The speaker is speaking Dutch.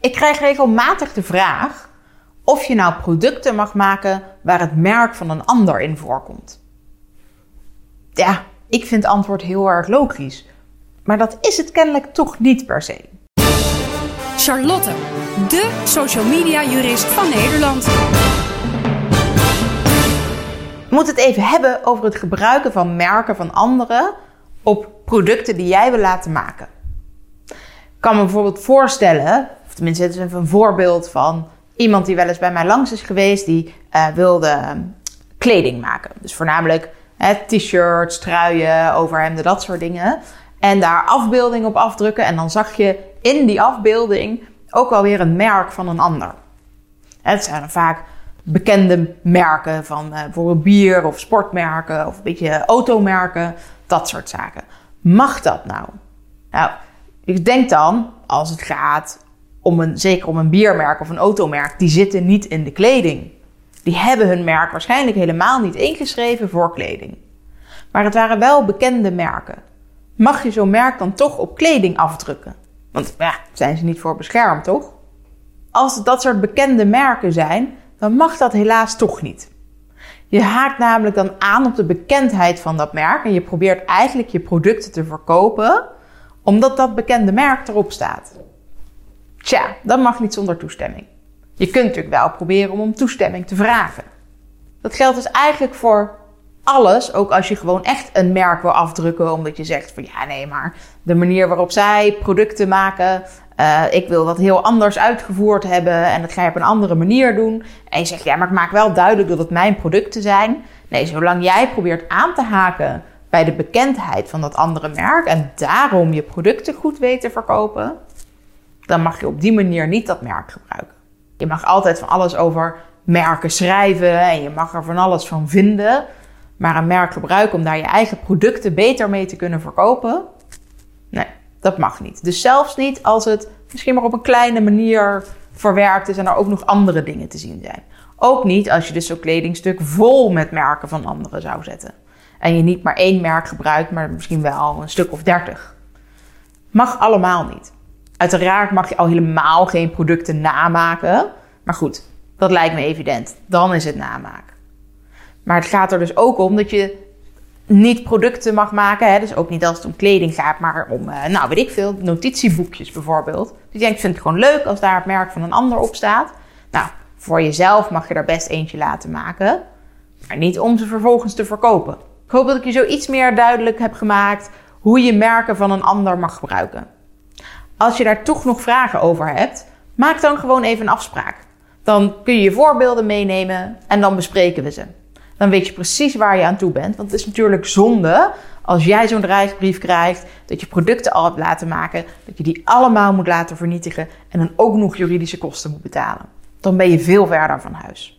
Ik krijg regelmatig de vraag of je nou producten mag maken waar het merk van een ander in voorkomt. Ja, ik vind het antwoord heel erg logisch. Maar dat is het kennelijk toch niet per se. Charlotte, de social media jurist van Nederland. We moeten het even hebben over het gebruiken van merken van anderen op producten die jij wil laten maken. Ik kan me bijvoorbeeld voorstellen, tenminste, het is even een voorbeeld van iemand die wel eens bij mij langs is geweest, die uh, wilde ehm, kleding maken. Dus voornamelijk t-shirts, truien, overhemden, dat soort dingen. En daar afbeeldingen op afdrukken. En dan zag je in die afbeelding ook alweer een merk van een ander. Het zijn vaak bekende merken van uh, bijvoorbeeld bier of sportmerken of een beetje automerken, dat soort zaken. Mag dat nou? Nou, ik denk dan, als het gaat om een, zeker om een biermerk of een automerk, die zitten niet in de kleding. Die hebben hun merk waarschijnlijk helemaal niet ingeschreven voor kleding. Maar het waren wel bekende merken. Mag je zo'n merk dan toch op kleding afdrukken? Want ja, zijn ze niet voor beschermd, toch? Als het dat soort bekende merken zijn, dan mag dat helaas toch niet. Je haakt namelijk dan aan op de bekendheid van dat merk en je probeert eigenlijk je producten te verkopen omdat dat bekende merk erop staat. Tja, dat mag niet zonder toestemming. Je kunt natuurlijk wel proberen om om toestemming te vragen. Dat geldt dus eigenlijk voor alles, ook als je gewoon echt een merk wil afdrukken, omdat je zegt van ja, nee, maar de manier waarop zij producten maken, uh, ik wil dat heel anders uitgevoerd hebben en dat ga je op een andere manier doen. En je zegt ja, maar ik maak wel duidelijk dat het mijn producten zijn. Nee, zolang jij probeert aan te haken bij de bekendheid van dat andere merk en daarom je producten goed weet te verkopen, dan mag je op die manier niet dat merk gebruiken. Je mag altijd van alles over merken schrijven en je mag er van alles van vinden. Maar een merk gebruiken om daar je eigen producten beter mee te kunnen verkopen, nee, dat mag niet. Dus zelfs niet als het misschien maar op een kleine manier verwerkt is en er ook nog andere dingen te zien zijn. Ook niet als je dus zo'n kledingstuk vol met merken van anderen zou zetten. En je niet maar één merk gebruikt, maar misschien wel een stuk of dertig. Mag allemaal niet. Uiteraard mag je al helemaal geen producten namaken. Maar goed, dat lijkt me evident. Dan is het namaken. Maar het gaat er dus ook om dat je niet producten mag maken. Hè? Dus ook niet als het om kleding gaat, maar om, uh, nou weet ik veel, notitieboekjes bijvoorbeeld. Dus je denkt, ik vind het gewoon leuk als daar het merk van een ander op staat. Nou, voor jezelf mag je er best eentje laten maken. Maar niet om ze vervolgens te verkopen. Ik hoop dat ik je zo iets meer duidelijk heb gemaakt hoe je merken van een ander mag gebruiken als je daar toch nog vragen over hebt, maak dan gewoon even een afspraak. Dan kun je je voorbeelden meenemen en dan bespreken we ze. Dan weet je precies waar je aan toe bent. Want het is natuurlijk zonde als jij zo'n dreigbrief krijgt, dat je producten al hebt laten maken, dat je die allemaal moet laten vernietigen en dan ook nog juridische kosten moet betalen. Dan ben je veel verder van huis.